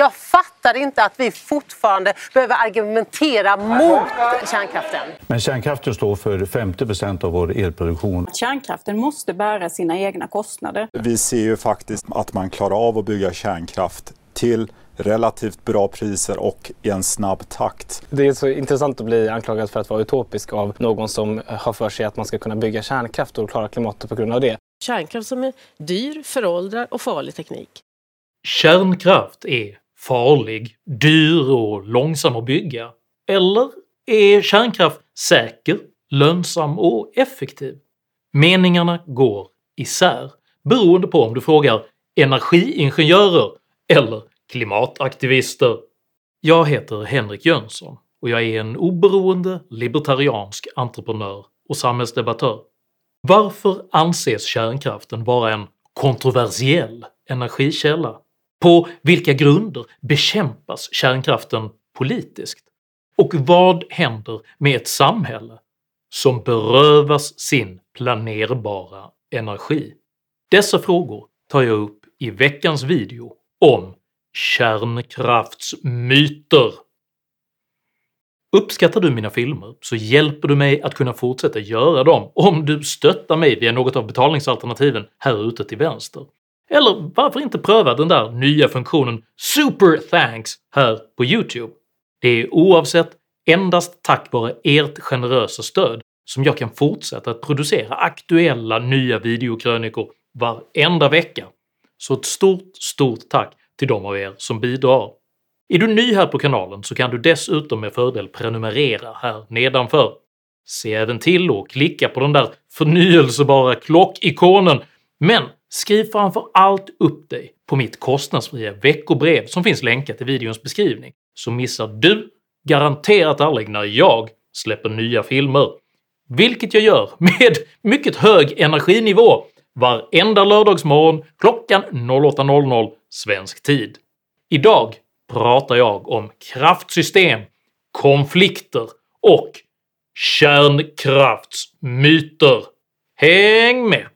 Jag fattar inte att vi fortfarande behöver argumentera mot kärnkraften. Men kärnkraften står för 50 procent av vår elproduktion. Kärnkraften måste bära sina egna kostnader. Vi ser ju faktiskt att man klarar av att bygga kärnkraft till relativt bra priser och i en snabb takt. Det är så intressant att bli anklagad för att vara utopisk av någon som har för sig att man ska kunna bygga kärnkraft och klara klimatet på grund av det. Kärnkraft som är dyr, föråldrad och farlig teknik. Kärnkraft är farlig, dyr och långsam att bygga. Eller är kärnkraft säker, lönsam och effektiv? Meningarna går isär beroende på om du frågar energiingenjörer eller klimataktivister. Jag heter Henrik Jönsson och jag är en oberoende libertariansk entreprenör och samhällsdebattör. Varför anses kärnkraften vara en kontroversiell energikälla? På vilka grunder bekämpas kärnkraften politiskt? Och vad händer med ett samhälle som berövas sin planerbara energi? Dessa frågor tar jag upp i veckans video om kärnkraftsmyter. Uppskattar du mina filmer så hjälper du mig att kunna fortsätta göra dem om du stöttar mig via något av betalningsalternativen här ute till vänster. Eller varför inte pröva den där nya funktionen “Super Thanks” här på youtube? Det är oavsett endast tack vare ert generösa stöd som jag kan fortsätta att producera aktuella nya videokrönikor varenda vecka, så ett stort stort tack till de av er som bidrar. Är du ny här på kanalen så kan du dessutom med fördel prenumerera här nedanför. Se även till att klicka på den där förnyelsebara klockikonen, men skriv framför allt upp dig på mitt kostnadsfria veckobrev som finns länkat i videons beskrivning, så missar du garanterat aldrig när jag släpper nya filmer. Vilket jag gör med mycket hög energinivå varenda lördagsmorgon klockan 08.00 svensk tid. Idag pratar jag om kraftsystem, konflikter och kärnkraftsmyter. Häng med!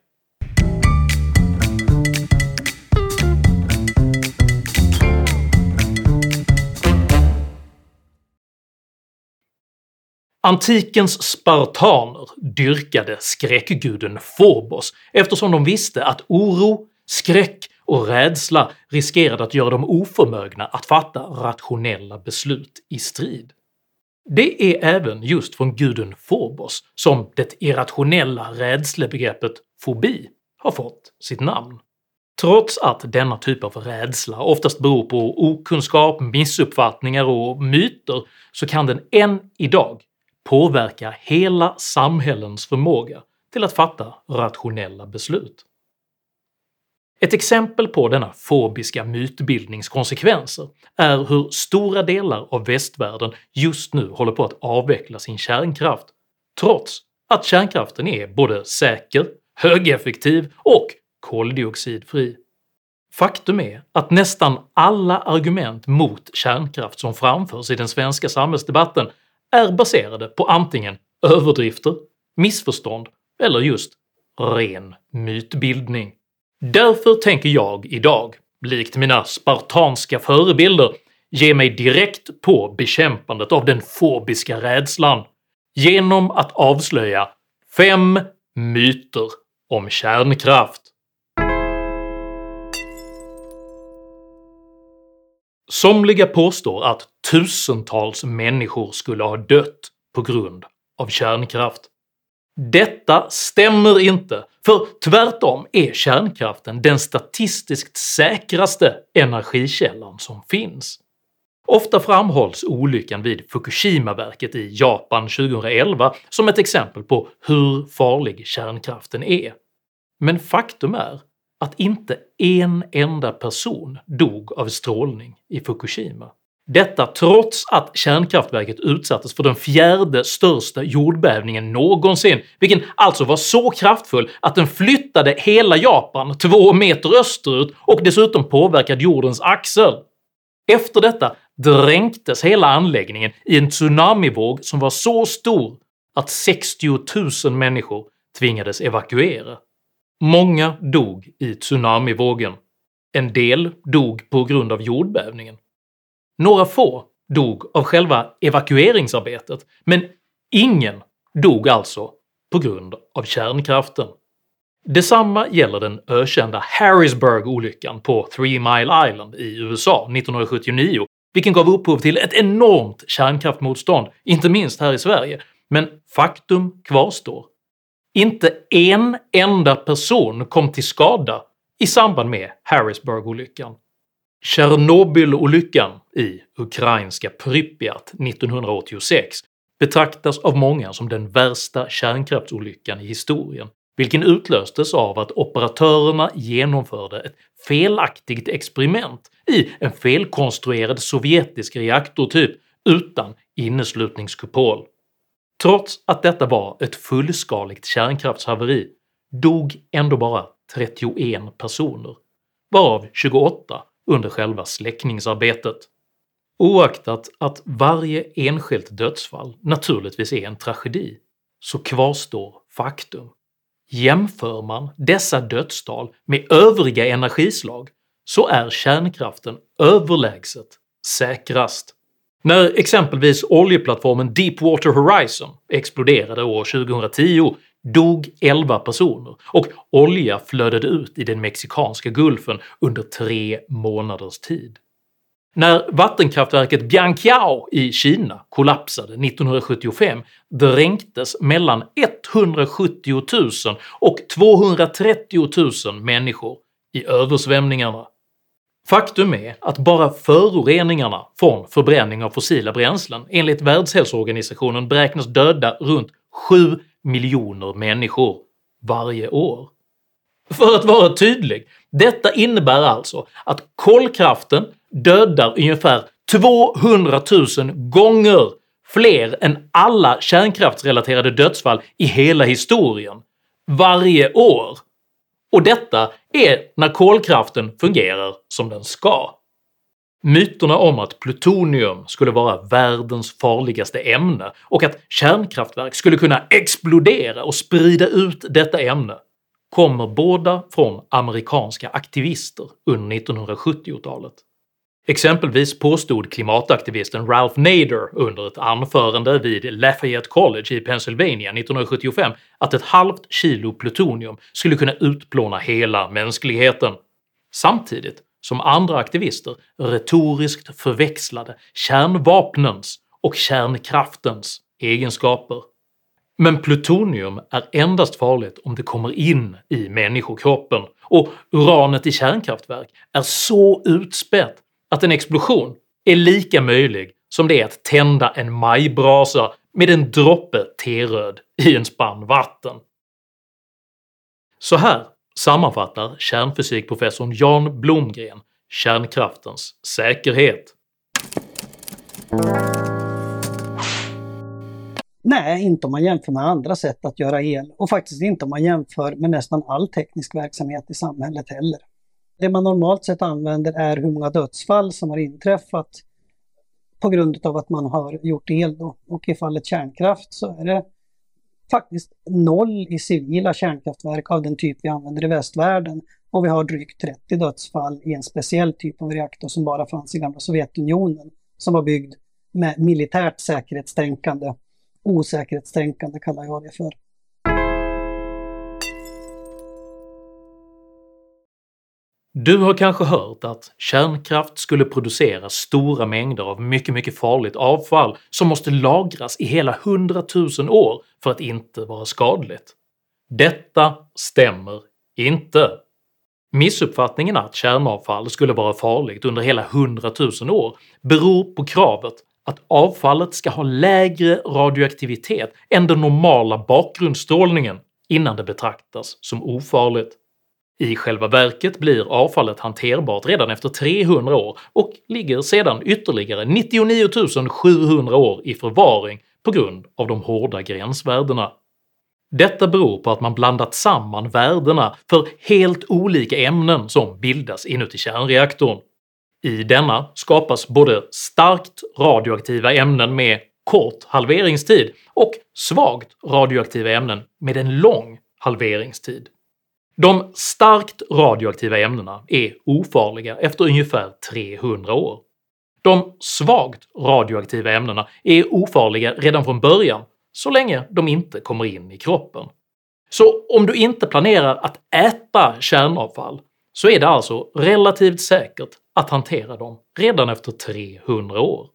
Antikens spartaner dyrkade skräckguden Phobos eftersom de visste att oro, skräck och rädsla riskerade att göra dem oförmögna att fatta rationella beslut i strid. Det är även just från guden Phobos som det irrationella rädslebegreppet fobi har fått sitt namn. Trots att denna typ av rädsla oftast beror på okunskap, missuppfattningar och myter så kan den än idag påverka hela samhällens förmåga till att fatta rationella beslut. Ett exempel på denna fobiska mytbildnings konsekvenser är hur stora delar av västvärlden just nu håller på att avveckla sin kärnkraft, trots att kärnkraften är både säker, högeffektiv och koldioxidfri. Faktum är att nästan alla argument mot kärnkraft som framförs i den svenska samhällsdebatten är baserade på antingen överdrifter, missförstånd eller just ren mytbildning. Därför tänker jag idag, likt mina spartanska förebilder, ge mig direkt på bekämpandet av den fobiska rädslan genom att avslöja fem myter om kärnkraft. Somliga påstår att tusentals människor skulle ha dött på grund av kärnkraft. Detta stämmer inte, för tvärtom är kärnkraften den statistiskt säkraste energikällan som finns. Ofta framhålls olyckan vid Fukushimaverket i Japan 2011 som ett exempel på hur farlig kärnkraften är, men faktum är att inte en enda person dog av strålning i Fukushima. Detta trots att kärnkraftverket utsattes för den fjärde största jordbävningen någonsin, vilken alltså var så kraftfull att den flyttade hela Japan två meter österut och dessutom påverkade jordens axel. Efter detta dränktes hela anläggningen i en tsunamivåg som var så stor att 60 000 människor tvingades evakuera. Många dog i tsunamivågen, en del dog på grund av jordbävningen Några få dog av själva evakueringsarbetet, men ingen dog alltså på grund av kärnkraften. Detsamma gäller den ökända Harrisburg-olyckan på Three Mile Island i USA 1979, vilken gav upphov till ett enormt kärnkraftmotstånd, inte minst här i Sverige, men faktum kvarstår. Inte en enda person kom till skada i samband med Harrisburg-olyckan. Tjernobyl-olyckan i ukrainska Pripyat 1986 betraktas av många som den värsta kärnkraftsolyckan i historien, vilken utlöstes av att operatörerna genomförde ett felaktigt experiment i en felkonstruerad sovjetisk reaktortyp utan inneslutningskupol. Trots att detta var ett fullskaligt kärnkraftshaveri dog ändå bara 31 personer, varav 28 under själva släckningsarbetet. Oaktat att varje enskilt dödsfall naturligtvis är en tragedi, så kvarstår faktum. Jämför man dessa dödstal med övriga energislag så är kärnkraften överlägset säkrast. När exempelvis oljeplattformen Deepwater Horizon exploderade år 2010 dog 11 personer och olja flödade ut i den mexikanska gulfen under tre månaders tid. När vattenkraftverket Bianqiao i Kina kollapsade 1975 dränktes mellan 170 000 och 230 000 människor i översvämningarna. Faktum är att bara föroreningarna från förbränning av fossila bränslen enligt Världshälsoorganisationen beräknas döda runt 7 miljoner människor varje år. För att vara tydlig, detta innebär alltså att kolkraften dödar ungefär 200 000 gånger fler än alla kärnkraftsrelaterade dödsfall i hela historien varje år. Och detta är när kolkraften fungerar som den ska. Myterna om att plutonium skulle vara världens farligaste ämne och att kärnkraftverk skulle kunna explodera och sprida ut detta ämne kommer båda från amerikanska aktivister under 1970-talet. Exempelvis påstod klimataktivisten Ralph Nader under ett anförande vid Lafayette College i Pennsylvania 1975 att ett halvt kilo plutonium skulle kunna utplåna hela mänskligheten, samtidigt som andra aktivister retoriskt förväxlade kärnvapnens och kärnkraftens egenskaper. Men plutonium är endast farligt om det kommer in i människokroppen, och uranet i kärnkraftverk är så utspätt att en explosion är lika möjlig som det är att tända en majbrasa med en droppe teröd i en spann vatten. Så här sammanfattar kärnfysikprofessorn Jan Blomgren kärnkraftens säkerhet. Nej, inte om man jämför med andra sätt att göra el och faktiskt inte om man jämför med nästan all teknisk verksamhet i samhället heller. Det man normalt sett använder är hur många dödsfall som har inträffat på grund av att man har gjort el. Då. Och i fallet kärnkraft så är det faktiskt noll i civila kärnkraftverk av den typ vi använder i västvärlden. Och vi har drygt 30 dödsfall i en speciell typ av reaktor som bara fanns i gamla Sovjetunionen, som var byggd med militärt säkerhetstänkande. Osäkerhetstänkande kallar jag det för. Du har kanske hört att kärnkraft skulle producera stora mängder av mycket, mycket farligt avfall som måste lagras i hela 100 000 år för att inte vara skadligt. Detta stämmer inte. Missuppfattningen att kärnavfall skulle vara farligt under hela 100 000 år beror på kravet att avfallet ska ha lägre radioaktivitet än den normala bakgrundsstrålningen innan det betraktas som ofarligt. I själva verket blir avfallet hanterbart redan efter 300 år och ligger sedan ytterligare 99 700 år i förvaring på grund av de hårda gränsvärdena. Detta beror på att man blandat samman värdena för helt olika ämnen som bildas inuti kärnreaktorn. I denna skapas både starkt radioaktiva ämnen med kort halveringstid och svagt radioaktiva ämnen med en lång halveringstid. De starkt radioaktiva ämnena är ofarliga efter ungefär 300 år. De svagt radioaktiva ämnena är ofarliga redan från början så länge de inte kommer in i kroppen. Så om du inte planerar att äta kärnavfall så är det alltså relativt säkert att hantera dem redan efter 300 år.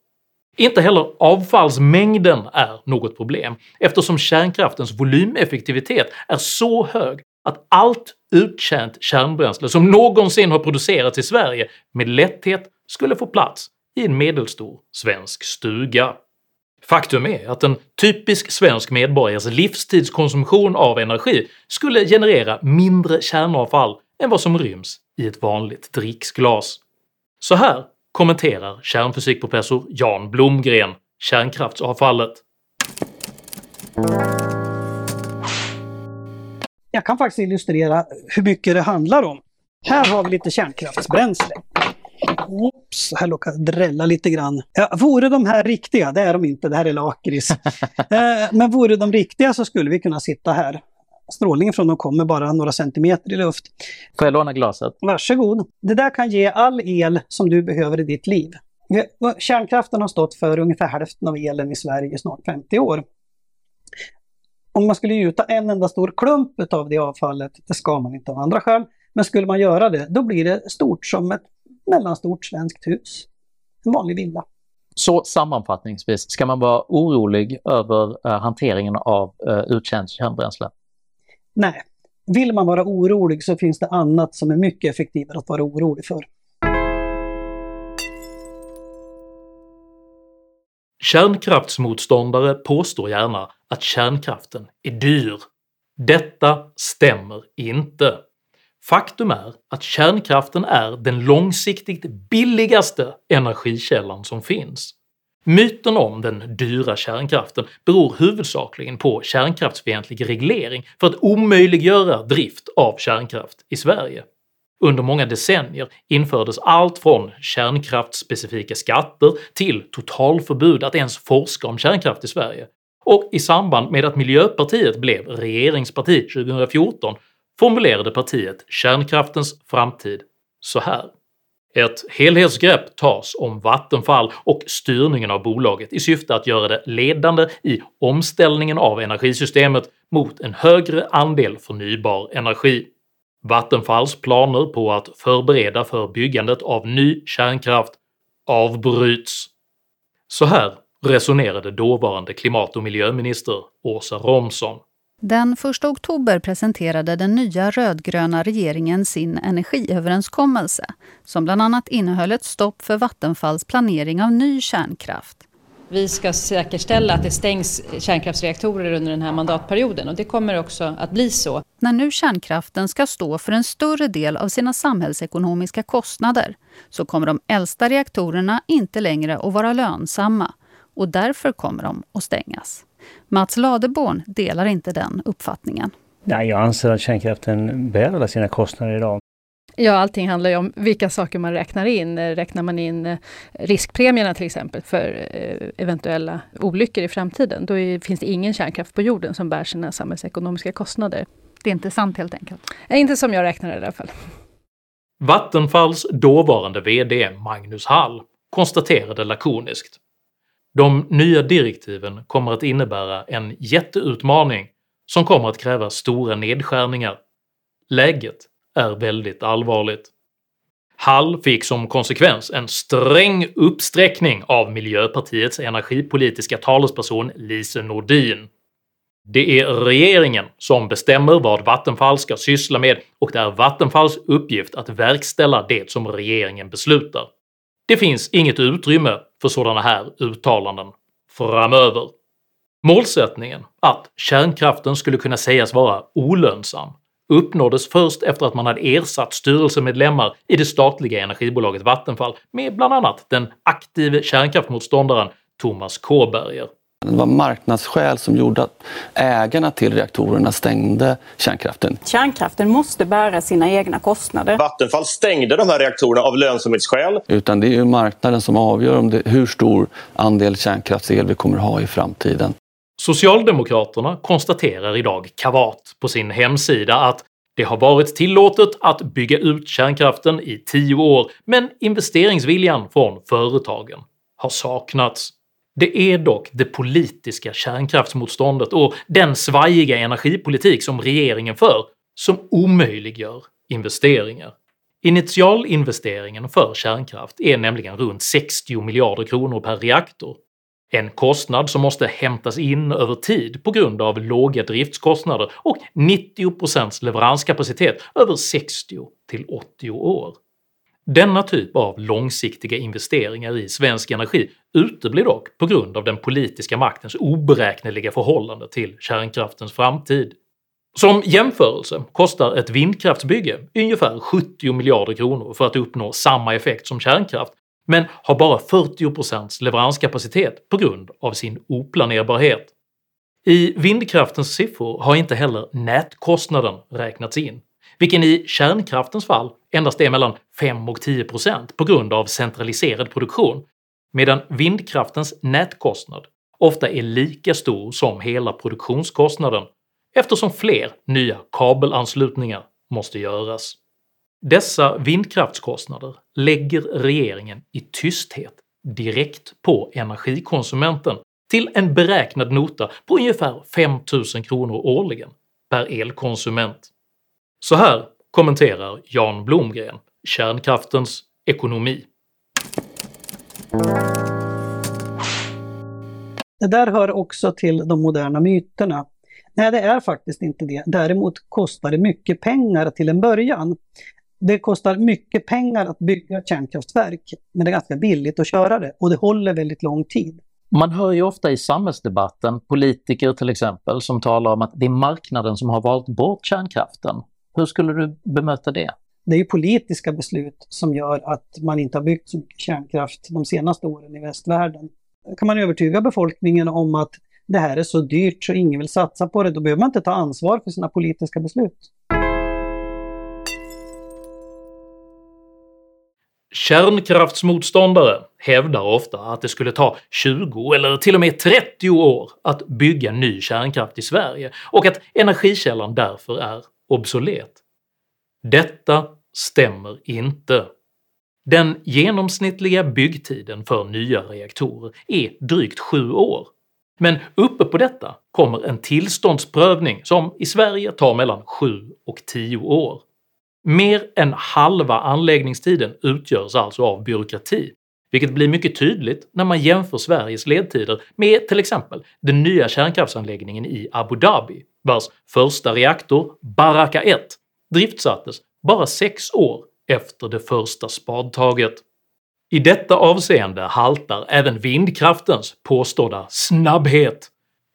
Inte heller avfallsmängden är något problem eftersom kärnkraftens volymeffektivitet är så hög att allt uttjänt kärnbränsle som någonsin har producerats i Sverige med lätthet skulle få plats i en medelstor svensk stuga. Faktum är att en typisk svensk medborgares livstidskonsumtion av energi skulle generera mindre kärnavfall än vad som ryms i ett vanligt dricksglas. Så här kommenterar kärnfysikprofessor Jan Blomgren kärnkraftsavfallet. Jag kan faktiskt illustrera hur mycket det handlar om. Här har vi lite kärnkraftsbränsle. Oops, här råkar drälla lite grann. Ja, vore de här riktiga, det är de inte, det här är lakrits. eh, men vore de riktiga så skulle vi kunna sitta här. Strålningen från dem kommer bara några centimeter i luft. Får jag låna glaset? Varsågod. Det där kan ge all el som du behöver i ditt liv. Kärnkraften har stått för ungefär hälften av elen i Sverige i snart 50 år. Om man skulle gjuta en enda stor klump av det avfallet, det ska man inte av andra skäl, men skulle man göra det, då blir det stort som ett mellanstort svenskt hus. En vanlig villa. Så sammanfattningsvis, ska man vara orolig över uh, hanteringen av uh, uttjänt kärnbränsle? Nej. Vill man vara orolig så finns det annat som är mycket effektivare att vara orolig för. Kärnkraftsmotståndare påstår gärna att kärnkraften är dyr. Detta stämmer inte. Faktum är att kärnkraften är den långsiktigt billigaste energikällan som finns. Myten om den dyra kärnkraften beror huvudsakligen på kärnkraftsfientlig reglering för att omöjliggöra drift av kärnkraft i Sverige. Under många decennier infördes allt från kärnkraftsspecifika skatter till totalförbud att ens forska om kärnkraft i Sverige, och i samband med att Miljöpartiet blev regeringsparti 2014 formulerade partiet kärnkraftens framtid så här ett helhetsgrepp tas om Vattenfall och styrningen av bolaget i syfte att göra det ledande i omställningen av energisystemet mot en högre andel förnybar energi. Vattenfalls planer på att förbereda för byggandet av ny kärnkraft avbryts. Så här resonerade dåvarande klimat och miljöminister Åsa Romson. Den 1 oktober presenterade den nya rödgröna regeringen sin energiöverenskommelse som bland annat innehöll ett stopp för Vattenfalls planering av ny kärnkraft. Vi ska säkerställa att det stängs kärnkraftsreaktorer under den här mandatperioden och det kommer också att bli så. När nu kärnkraften ska stå för en större del av sina samhällsekonomiska kostnader så kommer de äldsta reaktorerna inte längre att vara lönsamma och därför kommer de att stängas. Mats Ladeborn delar inte den uppfattningen. Nej, jag anser att kärnkraften bär alla sina kostnader idag. Ja, allting handlar ju om vilka saker man räknar in. Räknar man in eh, riskpremierna till exempel för eh, eventuella olyckor i framtiden, då finns det ingen kärnkraft på jorden som bär sina samhällsekonomiska kostnader. Det är inte sant helt enkelt? Inte som jag räknar i alla fall. Vattenfalls dåvarande VD Magnus Hall konstaterade lakoniskt de nya direktiven kommer att innebära en jätteutmaning som kommer att kräva stora nedskärningar. Läget är väldigt allvarligt. Hall fick som konsekvens en sträng uppsträckning av Miljöpartiets energipolitiska talesperson Lise Nordin. Det är regeringen som bestämmer vad Vattenfall ska syssla med och det är Vattenfalls uppgift att verkställa det som regeringen beslutar. Det finns inget utrymme för sådana här uttalanden framöver. Målsättningen att kärnkraften skulle kunna sägas vara olönsam uppnåddes först efter att man hade ersatt styrelsemedlemmar i det statliga energibolaget Vattenfall med bland annat den aktive kärnkraftsmotståndaren Thomas Kåberger. Det var marknadsskäl som gjorde att ägarna till reaktorerna stängde kärnkraften. Kärnkraften måste bära sina egna kostnader. Vattenfall stängde de här reaktorerna av lönsamhetsskäl. Utan det är ju marknaden som avgör om det, hur stor andel kärnkraftsel vi kommer ha i framtiden. Socialdemokraterna konstaterar idag kavat på sin hemsida att Det har varit tillåtet att bygga ut kärnkraften i 10 år, men investeringsviljan från företagen har saknats. Det är dock det politiska kärnkraftsmotståndet och den svajiga energipolitik som regeringen för som omöjliggör investeringar. Initialinvesteringen för kärnkraft är nämligen runt 60 miljarder kronor per reaktor, en kostnad som måste hämtas in över tid på grund av låga driftskostnader och 90% leveranskapacitet över 60 till 80 år. Denna typ av långsiktiga investeringar i svensk energi uteblir dock på grund av den politiska maktens oberäkneliga förhållande till kärnkraftens framtid. Som jämförelse kostar ett vindkraftsbygge ungefär 70 miljarder kronor för att uppnå samma effekt som kärnkraft, men har bara 40% leveranskapacitet på grund av sin oplanerbarhet. I vindkraftens siffror har inte heller nätkostnaden räknats in, vilken i kärnkraftens fall endast är mellan 5 och 10% på grund av centraliserad produktion, medan vindkraftens nätkostnad ofta är lika stor som hela produktionskostnaden eftersom fler nya kabelanslutningar måste göras. Dessa vindkraftskostnader lägger regeringen i tysthet direkt på energikonsumenten till en beräknad nota på ungefär 5000 kronor årligen per elkonsument. Så här kommenterar Jan Blomgren kärnkraftens ekonomi. Det där hör också till de moderna myterna. Nej, det är faktiskt inte det. Däremot kostar det mycket pengar till en början. Det kostar mycket pengar att bygga kärnkraftverk, men det är ganska billigt att köra det och det håller väldigt lång tid. Man hör ju ofta i samhällsdebatten, politiker till exempel, som talar om att det är marknaden som har valt bort kärnkraften. Hur skulle du bemöta det? Det är ju politiska beslut som gör att man inte har byggt så mycket kärnkraft de senaste åren i västvärlden. Kan man övertyga befolkningen om att det här är så dyrt så ingen vill satsa på det, då behöver man inte ta ansvar för sina politiska beslut. Kärnkraftsmotståndare hävdar ofta att det skulle ta 20 eller till och med 30 år att bygga ny kärnkraft i Sverige och att energikällan därför är obsolet. Detta stämmer inte. Den genomsnittliga byggtiden för nya reaktorer är drygt 7 år, men uppe på detta kommer en tillståndsprövning som i Sverige tar mellan 7 och 10 år. Mer än halva anläggningstiden utgörs alltså av byråkrati, vilket blir mycket tydligt när man jämför Sveriges ledtider med till exempel den nya kärnkraftsanläggningen i Abu Dhabi, vars första reaktor, Baraka 1, driftsattes bara sex år efter det första spadtaget. I detta avseende haltar även vindkraftens påstådda snabbhet,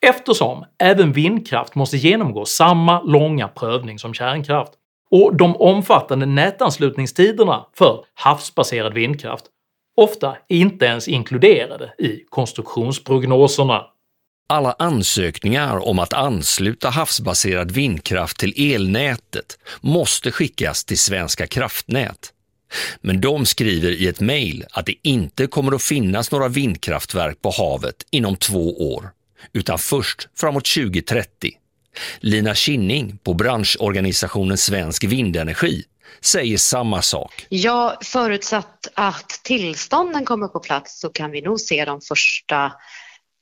eftersom även vindkraft måste genomgå samma långa prövning som kärnkraft, och de omfattande nätanslutningstiderna för havsbaserad vindkraft ofta inte ens inkluderade i konstruktionsprognoserna. Alla ansökningar om att ansluta havsbaserad vindkraft till elnätet måste skickas till Svenska kraftnät. Men de skriver i ett mejl att det inte kommer att finnas några vindkraftverk på havet inom två år, utan först framåt 2030. Lina Kinning på branschorganisationen Svensk Vindenergi säger samma sak. Ja, förutsatt att tillstånden kommer på plats så kan vi nog se de första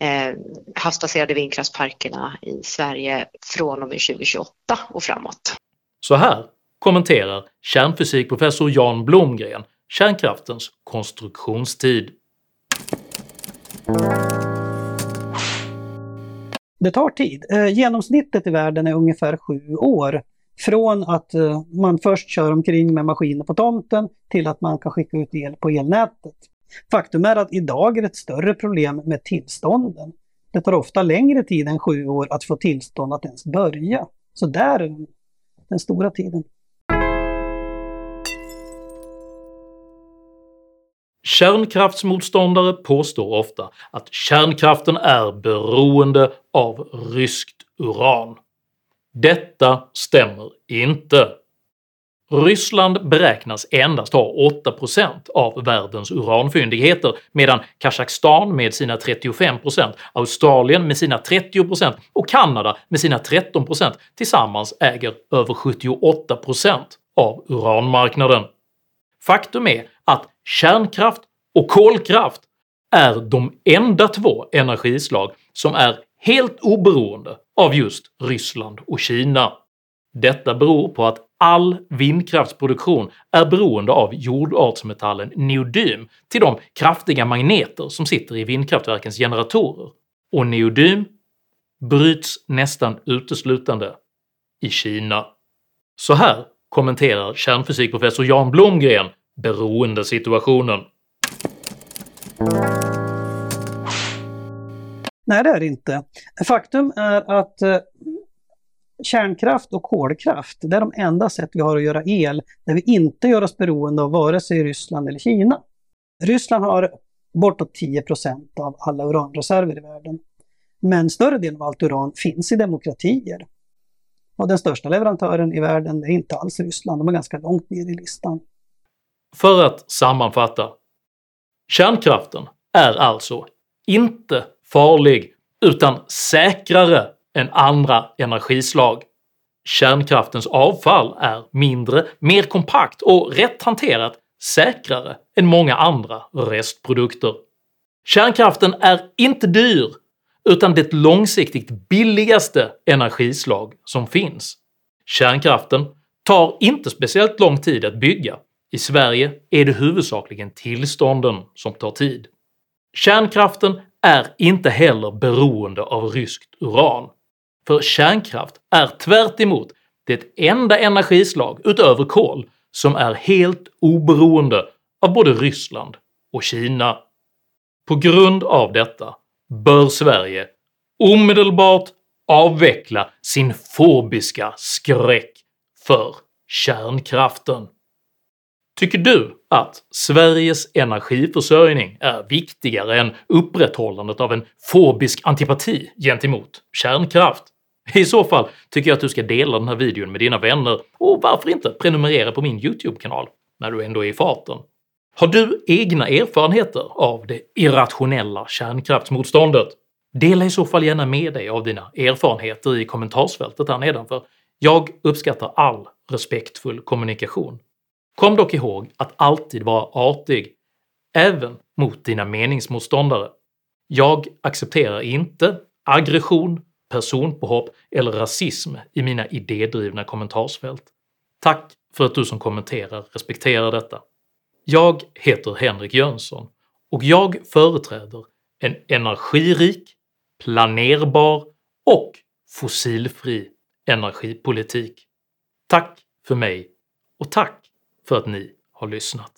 eh, havsbaserade vindkraftsparkerna i Sverige från och med 2028 och framåt. Så här kommenterar kärnfysikprofessor Jan Blomgren kärnkraftens konstruktionstid. Det tar tid. Eh, genomsnittet i världen är ungefär sju år. Från att eh, man först kör omkring med maskiner på tomten till att man kan skicka ut el på elnätet. Faktum är att idag är det ett större problem med tillstånden. Det tar ofta längre tid än sju år att få tillstånd att ens börja. Så där är den stora tiden. Kärnkraftsmotståndare påstår ofta att kärnkraften är beroende av ryskt uran. Detta stämmer inte. Ryssland beräknas endast ha 8% av världens uranfyndigheter medan Kazakstan med sina 35%, Australien med sina 30% och Kanada med sina 13% tillsammans äger över 78% av uranmarknaden. Faktum är att kärnkraft och kolkraft är de enda två energislag som är helt oberoende av just Ryssland och Kina. Detta beror på att all vindkraftsproduktion är beroende av jordartsmetallen neodym till de kraftiga magneter som sitter i vindkraftverkens generatorer, och neodym bryts nästan uteslutande i Kina. Så här kommenterar kärnfysikprofessor Jan Blomgren beroendesituationen. Nej, det är det inte. Faktum är att eh, kärnkraft och kolkraft, det är de enda sätt vi har att göra el där vi inte gör oss beroende av vare sig Ryssland eller Kina. Ryssland har bortåt 10% av alla uranreserver i världen. Men större delen av allt uran finns i demokratier. Och den största leverantören i världen är inte alls Ryssland, de är ganska långt ner i listan. För att sammanfatta. Kärnkraften är alltså inte farlig utan säkrare än andra energislag. Kärnkraftens avfall är mindre, mer kompakt och rätt hanterat säkrare än många andra restprodukter. Kärnkraften är inte dyr utan det långsiktigt billigaste energislag som finns. Kärnkraften tar inte speciellt lång tid att bygga, i Sverige är det huvudsakligen tillstånden som tar tid. Kärnkraften är inte heller beroende av ryskt uran, för kärnkraft är tvärt det enda energislag utöver kol som är helt oberoende av både Ryssland och Kina. På grund av detta bör Sverige omedelbart avveckla sin fobiska skräck för kärnkraften. Tycker du att Sveriges energiförsörjning är viktigare än upprätthållandet av en fobisk antipati gentemot kärnkraft? I så fall tycker jag att du ska dela den här videon med dina vänner och varför inte prenumerera på min YouTube-kanal när du ändå är i farten. Har du egna erfarenheter av det irrationella kärnkraftsmotståndet? Dela i så fall gärna med dig av dina erfarenheter i kommentarsfältet här nedanför. Jag uppskattar all respektfull kommunikation. Kom dock ihåg att alltid vara artig, även mot dina meningsmotståndare. Jag accepterar inte aggression, personpåhopp eller rasism i mina idédrivna kommentarsfält. Tack för att du som kommenterar respekterar detta. Jag heter Henrik Jönsson och jag företräder en energirik, planerbar och fossilfri energipolitik. Tack för mig och tack för att ni har lyssnat.